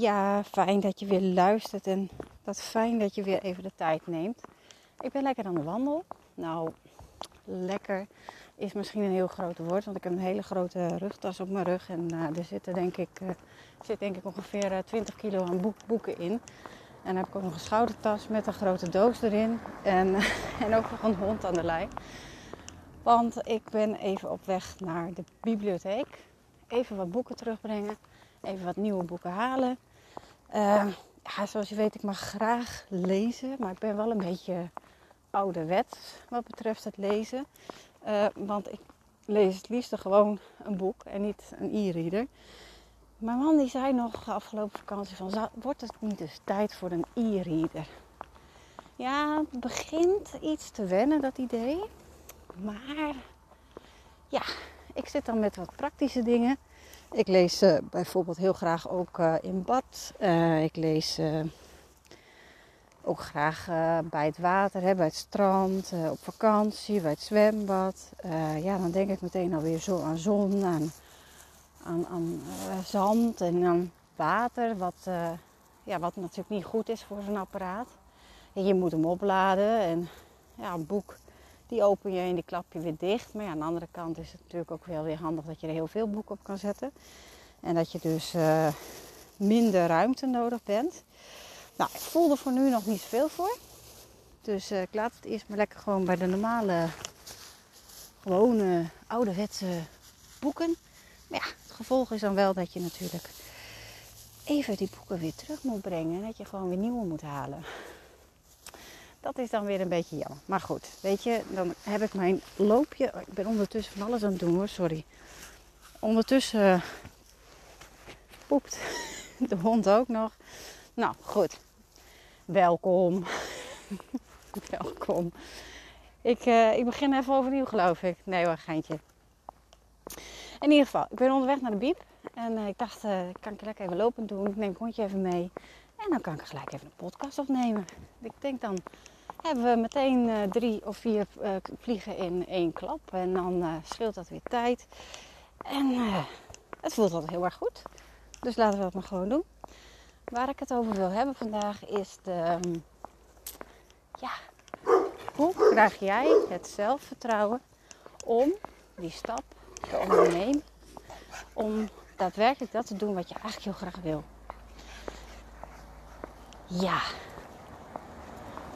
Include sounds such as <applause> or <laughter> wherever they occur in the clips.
Ja, fijn dat je weer luistert en dat fijn dat je weer even de tijd neemt. Ik ben lekker aan de wandel. Nou, lekker is misschien een heel groot woord, want ik heb een hele grote rugtas op mijn rug. En uh, er zitten denk ik, uh, zit denk ik ongeveer uh, 20 kilo aan boek, boeken in. En dan heb ik ook nog een schoudertas met een grote doos erin. En, <laughs> en ook nog een hond aan de lijn. Want ik ben even op weg naar de bibliotheek. Even wat boeken terugbrengen. Even wat nieuwe boeken halen. Uh, ja, zoals je weet, ik mag graag lezen. Maar ik ben wel een beetje ouderwet wat betreft het lezen. Uh, want ik lees het liefst gewoon een boek en niet een e-reader. Mijn man die zei nog afgelopen vakantie van... Wordt het niet dus tijd voor een e-reader? Ja, het begint iets te wennen, dat idee. Maar ja, ik zit dan met wat praktische dingen. Ik lees uh, bijvoorbeeld heel graag ook uh, in bad. Uh, ik lees ook graag bij het water, hè, bij het strand, op vakantie, bij het zwembad. ja, dan denk ik meteen alweer zo aan zon, aan, aan, aan zand en aan water. Wat, ja, wat natuurlijk niet goed is voor zo'n apparaat. En je moet hem opladen en ja, een boek die open je en die klap je weer dicht. Maar ja, aan de andere kant is het natuurlijk ook wel weer handig dat je er heel veel boeken op kan zetten. En dat je dus uh, minder ruimte nodig bent. Nou, ik voel er voor nu nog niet zoveel voor. Dus uh, ik laat het eerst maar lekker gewoon bij de normale, gewone, ouderwetse boeken. Maar ja, het gevolg is dan wel dat je natuurlijk even die boeken weer terug moet brengen. En dat je gewoon weer nieuwe moet halen. Dat is dan weer een beetje jammer. Maar goed, weet je, dan heb ik mijn loopje. Ik ben ondertussen van alles aan het doen hoor, sorry. Ondertussen uh, poept <laughs> de hond ook nog. Nou goed, welkom. <laughs> welkom. Ik, uh, ik begin even overnieuw, geloof ik. Nee hoor, geintje. In ieder geval, ik ben onderweg naar de biep. En uh, ik dacht, uh, kan ik lekker even lopen doen. Ik neem het hondje even mee. En dan kan ik gelijk even een podcast opnemen. Ik denk dan hebben we meteen uh, drie of vier uh, vliegen in één klap. En dan uh, scheelt dat weer tijd. En het voelt altijd heel erg goed. Dus laten we dat maar gewoon doen. Waar ik het over wil hebben vandaag is de... Um, ja, hoe krijg jij het zelfvertrouwen om die stap te ondernemen? Om daadwerkelijk dat te doen wat je eigenlijk heel graag wil. Ja,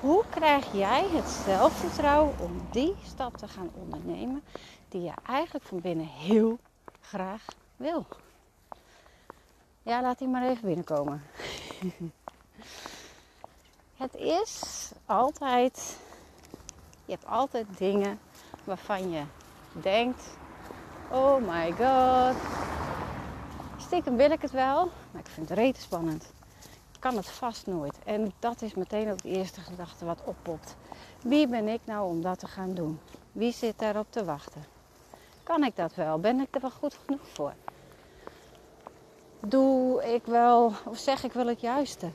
hoe krijg jij het zelfvertrouwen om die stap te gaan ondernemen die je eigenlijk van binnen heel graag wil? Ja, laat die maar even binnenkomen. <laughs> het is altijd, je hebt altijd dingen waarvan je denkt, oh my god, stiekem wil ik het wel, maar ik vind het rete spannend kan het vast nooit. En dat is meteen ook de eerste gedachte wat oppopt. Wie ben ik nou om dat te gaan doen? Wie zit daarop te wachten? Kan ik dat wel? Ben ik er wel goed genoeg voor? Doe ik wel, of zeg ik wel het juiste?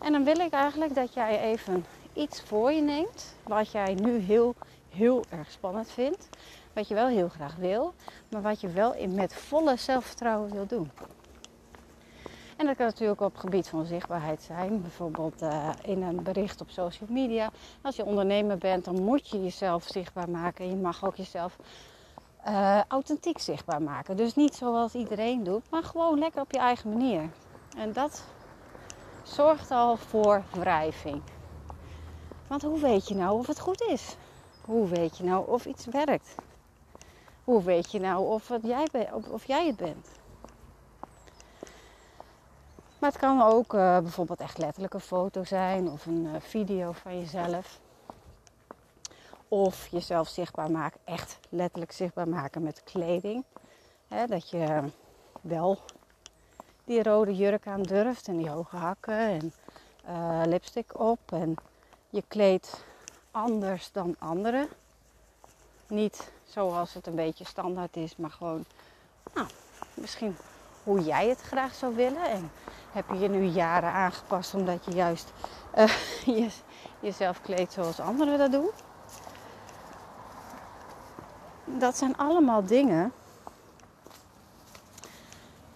En dan wil ik eigenlijk dat jij even iets voor je neemt. Wat jij nu heel, heel erg spannend vindt. Wat je wel heel graag wil. Maar wat je wel met volle zelfvertrouwen wil doen. En dat kan natuurlijk op het gebied van zichtbaarheid zijn. Bijvoorbeeld uh, in een bericht op social media. Als je ondernemer bent, dan moet je jezelf zichtbaar maken. Je mag ook jezelf uh, authentiek zichtbaar maken. Dus niet zoals iedereen doet, maar gewoon lekker op je eigen manier. En dat zorgt al voor wrijving. Want hoe weet je nou of het goed is? Hoe weet je nou of iets werkt? Hoe weet je nou of, jij, of jij het bent? Maar het kan ook uh, bijvoorbeeld echt letterlijk een foto zijn of een uh, video van jezelf. Of jezelf zichtbaar maken, echt letterlijk zichtbaar maken met kleding. dat je wel die rode jurk aan durft en die hoge hakken en uh, lipstick op. En je kleedt anders dan anderen. Niet zoals het een beetje standaard is, maar gewoon nou, misschien hoe jij het graag zou willen. En heb je je nu jaren aangepast omdat je juist uh, <laughs> je, jezelf kleedt zoals anderen dat doen. Dat zijn allemaal dingen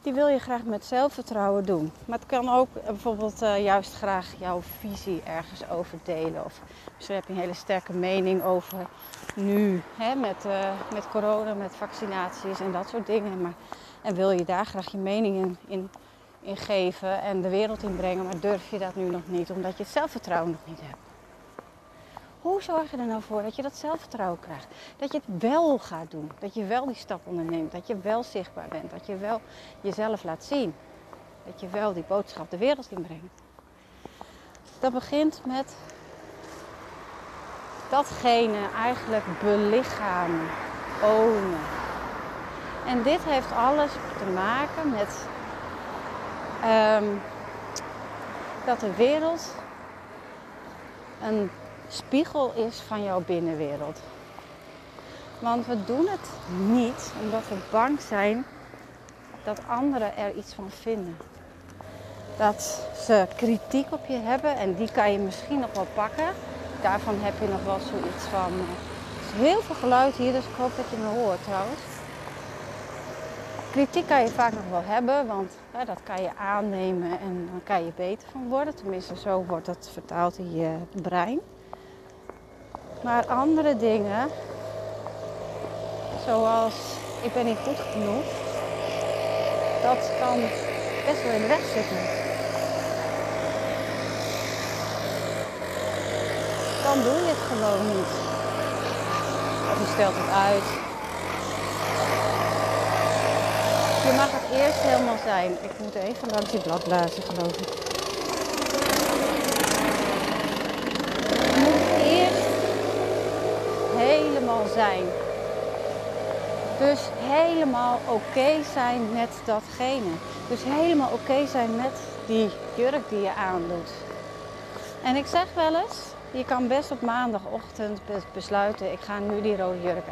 die wil je graag met zelfvertrouwen doen. Maar het kan ook bijvoorbeeld uh, juist graag jouw visie ergens over delen. Of misschien heb je een hele sterke mening over nu hè, met, uh, met corona, met vaccinaties en dat soort dingen. Maar, en wil je daar graag je mening in, in, in geven en de wereld in brengen, maar durf je dat nu nog niet omdat je het zelfvertrouwen nog niet hebt. Hoe zorg je er nou voor dat je dat zelfvertrouwen krijgt? Dat je het wel gaat doen. Dat je wel die stap onderneemt. Dat je wel zichtbaar bent. Dat je wel jezelf laat zien. Dat je wel die boodschap de wereld inbrengt. Dat begint met datgene eigenlijk belichamen, ownen. En dit heeft alles te maken met um, dat de wereld een spiegel is van jouw binnenwereld. Want we doen het niet omdat we bang zijn dat anderen er iets van vinden. Dat ze kritiek op je hebben en die kan je misschien nog wel pakken. Daarvan heb je nog wel zoiets van. Er is heel veel geluid hier, dus ik hoop dat je me hoort trouwens. Kritiek kan je vaak nog wel hebben, want dat kan je aannemen en dan kan je beter van worden. Tenminste, zo wordt dat vertaald in je brein. Maar andere dingen, zoals ik ben niet goed genoeg, dat kan best wel in de weg zitten. Dan doe je het gewoon niet. Of je stelt het uit. Je mag het eerst helemaal zijn. Ik moet even langs die bladblazen geloof ik. helemaal zijn. Dus helemaal oké zijn met datgene. Dus helemaal oké zijn met die jurk die je aandoet. En ik zeg wel eens, je kan best op maandagochtend besluiten, ik ga nu die rode jurk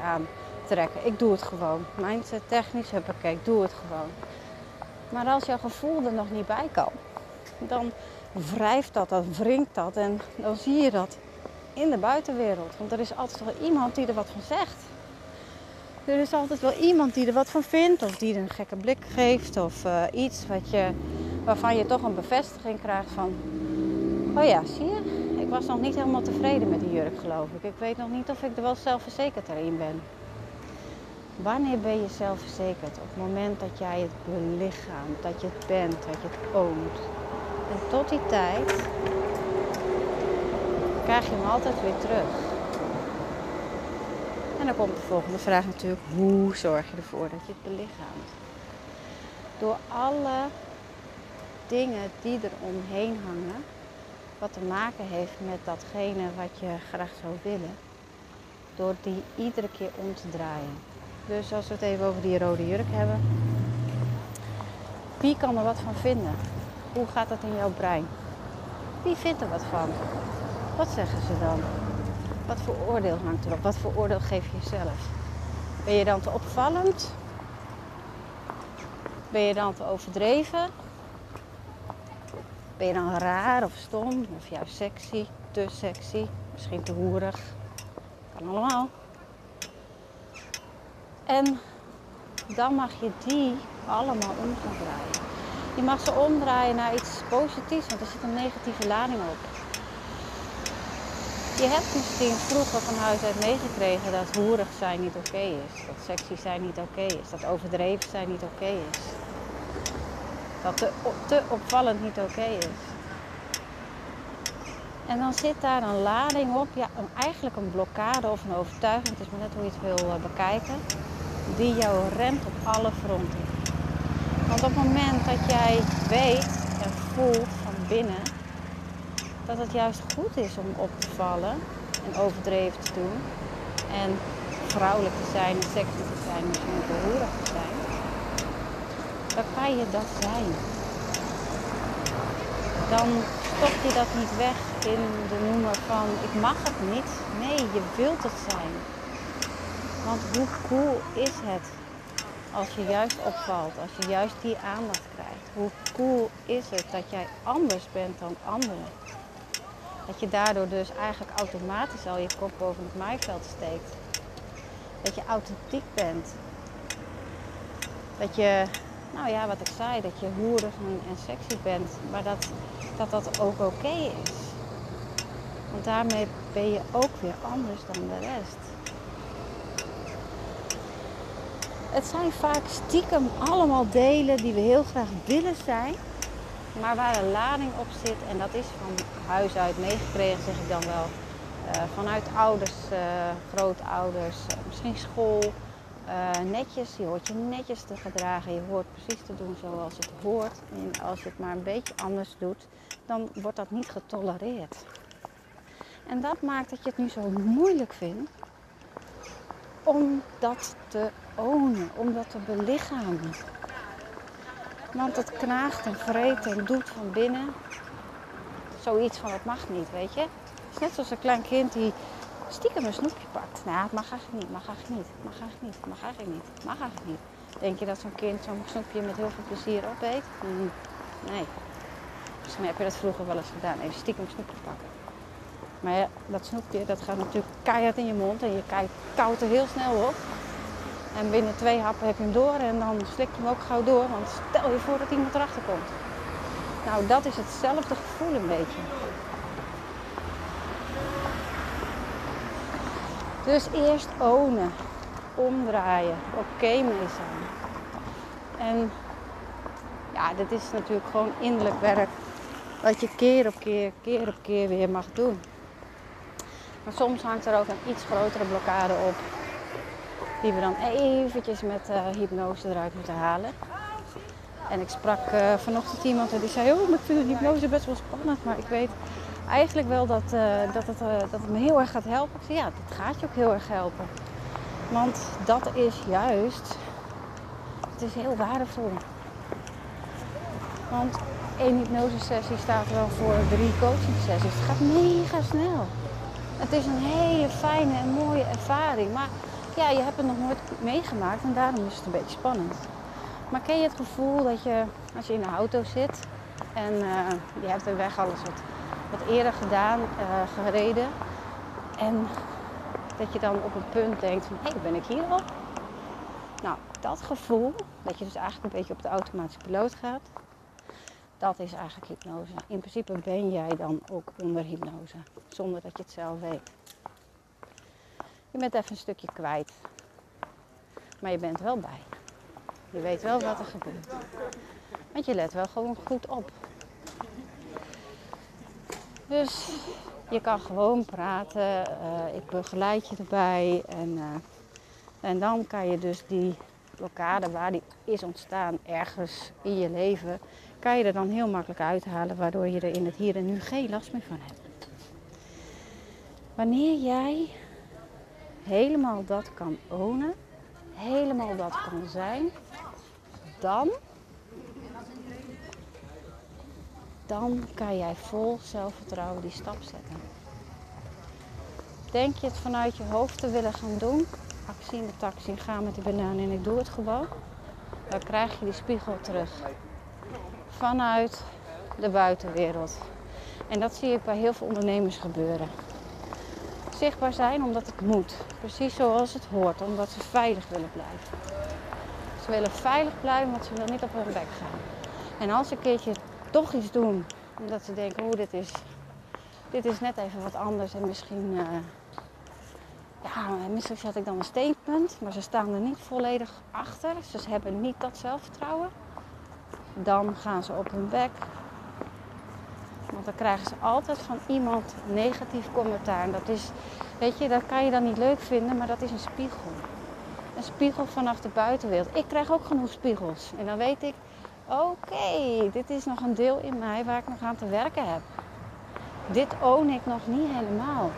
Ik doe het gewoon. Mindset technisch, huppakee, ik doe het gewoon. Maar als jouw gevoel er nog niet bij kan, dan wrijft dat, dan wringt dat en dan zie je dat in de buitenwereld. Want er is altijd wel iemand die er wat van zegt. Er is altijd wel iemand die er wat van vindt, of die er een gekke blik geeft, of uh, iets wat je, waarvan je toch een bevestiging krijgt van: Oh ja, zie je, ik was nog niet helemaal tevreden met die jurk, geloof ik. Ik weet nog niet of ik er wel zelfverzekerd erin ben. Wanneer ben je zelfverzekerd? Op het moment dat jij het belichaamt, dat je het bent, dat je het oont. En tot die tijd krijg je hem altijd weer terug. En dan komt de volgende vraag natuurlijk: hoe zorg je ervoor dat je het belichaamt? Door alle dingen die er omheen hangen, wat te maken heeft met datgene wat je graag zou willen, door die iedere keer om te draaien. Dus als we het even over die rode jurk hebben, wie kan er wat van vinden? Hoe gaat dat in jouw brein? Wie vindt er wat van? Wat zeggen ze dan? Wat voor oordeel hangt erop? Wat voor oordeel geef je jezelf? Ben je dan te opvallend? Ben je dan te overdreven? Ben je dan raar of stom of juist sexy, te sexy, misschien te hoerig? Kan allemaal. En dan mag je die allemaal om gaan draaien. Je mag ze omdraaien naar iets positiefs, want er zit een negatieve lading op. Je hebt misschien vroeger van huis uit meegekregen dat hoerig zijn niet oké is. Dat sexy zijn niet oké is. Dat overdreven zijn niet oké is. Dat te, opvallend niet oké is. En dan zit daar een lading op, ja, een, eigenlijk een blokkade of een overtuiging, het is maar net hoe je het wil eh, bekijken, die jou remt op alle fronten. Want op het moment dat jij weet en voelt van binnen dat het juist goed is om op te vallen en overdreven te doen. en vrouwelijk te zijn en sexy te zijn, misschien ook te zijn, dan kan je dat zijn. Dan stop je dat niet weg in de noemer van ik mag het niet. Nee, je wilt het zijn. Want hoe cool is het als je juist opvalt, als je juist die aandacht krijgt? Hoe cool is het dat jij anders bent dan anderen? Dat je daardoor dus eigenlijk automatisch al je kop boven het maaiveld steekt. Dat je authentiek bent. Dat je, nou ja, wat ik zei, dat je hoerig en, sexy bent, maar dat dat, dat ook oké is. Want daarmee ben je ook weer anders dan de rest. Het zijn vaak stiekem allemaal delen die we heel graag willen zijn, maar waar een lading op zit. En dat is van huis uit meegekregen, zeg ik dan wel. Uh, vanuit ouders, uh, grootouders, misschien school. netjes, je hoort je netjes te gedragen. Je hoort precies te doen zoals het hoort. En als je het maar een beetje anders doet, dan wordt dat niet getolereerd. En dat maakt dat je het nu zo moeilijk vindt om dat te ownen, om dat te belichamen. Want het knaagt en vreet en doet van binnen zoiets van het mag niet, weet je. Het is net zoals een klein kind die stiekem een snoepje pakt. Nou, het mag eigenlijk niet, mag eigenlijk niet, mag eigenlijk niet, mag eigenlijk niet, mag eigenlijk niet. Denk je dat zo'n kind zo'n snoepje met heel veel plezier opeet? Mm, nee. Misschien heb je dat vroeger wel eens gedaan, even stiekem een snoepje pakken. Maar ja, dat snoepje dat gaat natuurlijk keihard in je mond en je koudt er heel snel op. En binnen twee happen heb je hem door en dan slik je hem ook gauw door. Want stel je voor dat iemand erachter komt. Nou, dat is hetzelfde gevoel een beetje. Dus eerst ownen, omdraaien, oké mee zijn. En ja, dit is natuurlijk gewoon innerlijk werk wat je keer op keer, keer op keer weer mag doen. Maar soms hangt er ook een iets grotere blokkade op. Die we dan eventjes met uh, hypnose eruit moeten halen. En ik sprak uh, vanochtend iemand en die zei, oh, ik vind hypnose best wel spannend. Maar ik weet eigenlijk wel dat, uh, dat, het, dat het me heel erg gaat helpen. Ik zei, ja, dat gaat je ook heel erg helpen. Want dat is juist, het is heel waardevol. Want één hypnosesessie staat wel voor drie coaching sessies. Het gaat mega snel. Het is een hele fijne en mooie ervaring. Maar ja, je hebt het nog nooit meegemaakt en daarom is het een beetje spannend. Maar ken je het gevoel dat je, als je in de auto zit en uh, je hebt de weg alles wat, wat eerder gedaan, uh, gereden. En dat je dan op een punt denkt van, hé, ben ik hier al? Nou, dat gevoel, dat je dus eigenlijk een beetje op de automatische piloot gaat, dat is eigenlijk hypnose. In principe ben jij dan ook onder hypnose, zonder dat je het zelf weet. Je bent even een stukje kwijt, maar je bent wel bij. Je weet wel wat er gebeurt. Want je let wel gewoon goed op. Dus je kan gewoon praten. Uh, ik begeleid je erbij. En, uh, en dan kan je dus die blokkade waar die is ontstaan ergens in je leven, kan je er dan heel makkelijk uithalen, waardoor je er in het hier en nu geen last meer van hebt. Wanneer jij helemaal dat kan ownen, helemaal dat kan zijn, dan, dan kan jij vol zelfvertrouwen die stap zetten. Denk je het vanuit je hoofd te willen gaan doen? Actie in de taxi, ga met die banaan en ik doe het gewoon. Dan krijg je die spiegel terug. Vanuit de buitenwereld. En dat zie ik bij heel veel ondernemers gebeuren. Zichtbaar zijn omdat het moet. Precies zoals het hoort. Omdat ze veilig willen blijven. Ze willen veilig blijven, want ze willen niet op hun bek gaan. En als ze een keertje toch iets doen, omdat ze denken, hoe dit is, dit is net even wat anders en misschien, uh, ja, misschien zet ik dan een statement, maar ze staan er niet volledig achter. Ze hebben niet dat zelfvertrouwen. Dan gaan ze op hun bek. Dan krijgen ze altijd van iemand negatief commentaar. En dat is, weet je, dat kan je dan niet leuk vinden, maar dat is een spiegel een spiegel vanaf de buitenwereld. Ik krijg ook genoeg spiegels. En dan weet ik, oké, dit is nog een deel in mij waar ik nog aan te werken heb. Dit own ik nog niet helemaal.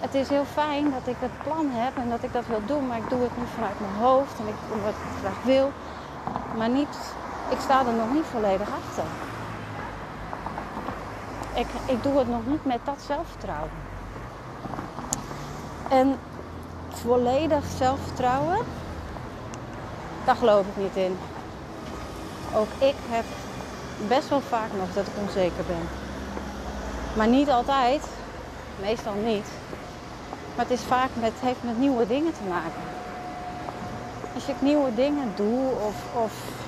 het is heel fijn dat ik het plan heb en dat ik dat wil doen, maar ik doe het nu vanuit mijn hoofd en ik, omdat ik het graag wil. Maar niet, ik sta er nog niet volledig achter. Ik, ik doe het nog niet met dat zelfvertrouwen. En volledig zelfvertrouwen, daar geloof ik niet in. Ook ik heb best wel vaak nog dat ik onzeker ben. Maar niet altijd. Meestal niet. Maar het is vaak met, heeft met nieuwe dingen te maken. Als ik nieuwe dingen doe of, of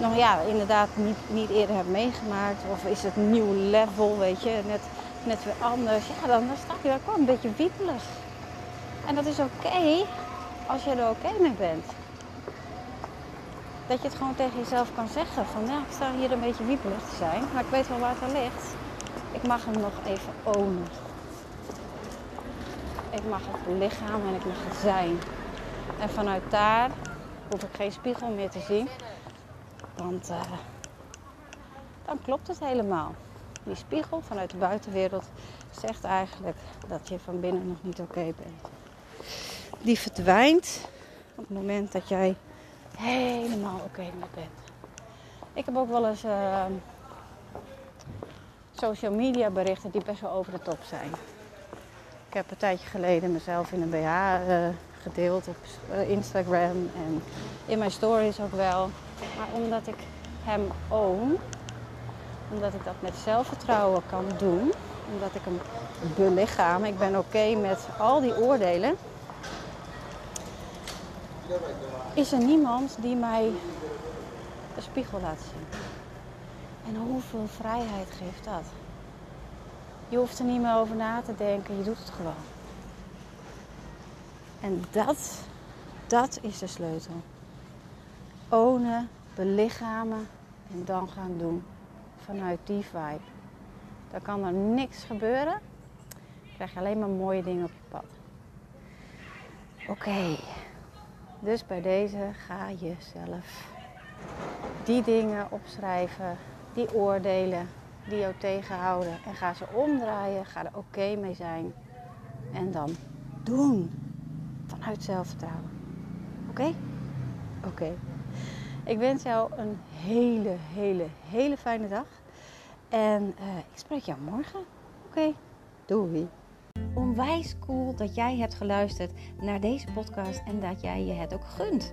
nog ja, inderdaad niet, niet eerder heb meegemaakt. Of is het nieuw level, weet je, net, net weer anders. Ja, dan, dan sta je gewoon een beetje wiepelig. En dat is oké als je er oké mee bent. Dat je het gewoon tegen jezelf kan zeggen van ja, ik sta hier een beetje wiepelig te zijn. Maar ik weet wel waar het aan ligt. Ik mag hem nog even ownen. Ik mag het lichaam en ik mag het zijn. En vanuit daar hoef ik geen spiegel meer te zien. Want uh, dan klopt het helemaal. Die spiegel vanuit de buitenwereld zegt eigenlijk dat je van binnen nog niet oké bent. Die verdwijnt op het moment dat jij helemaal oké okay bent. Ik heb ook wel eens uh, social media berichten die best wel over de top zijn. Ik heb een tijdje geleden mezelf in een BH uh, gedeeld op eh, Instagram en in mijn stories ook wel. Maar omdat ik hem own, omdat ik dat met zelfvertrouwen kan doen, omdat ik hem belichaam, ik ben oké met al die oordelen, is er niemand die mij de spiegel laat zien. En hoeveel vrijheid geeft dat? Je hoeft er niet meer over na te denken, je doet het gewoon. En dat, dat is de sleutel. Ownen, belichamen en dan gaan doen. Vanuit die vibe. Dan kan er niks gebeuren. Dan krijg je alleen maar mooie dingen op je pad. Oké. Dus bij deze ga je zelf die dingen opschrijven, die oordelen die jou tegenhouden. En ga ze omdraaien, ga er oké mee zijn. En dan doen. Vanuit zelfvertrouwen. Oké? Oké. Ik wens jou een hele, hele, hele fijne dag. En uh, ik spreek jou morgen. Oké? Doei. Onwijs cool dat jij hebt geluisterd naar deze podcast en dat jij je het ook gunt.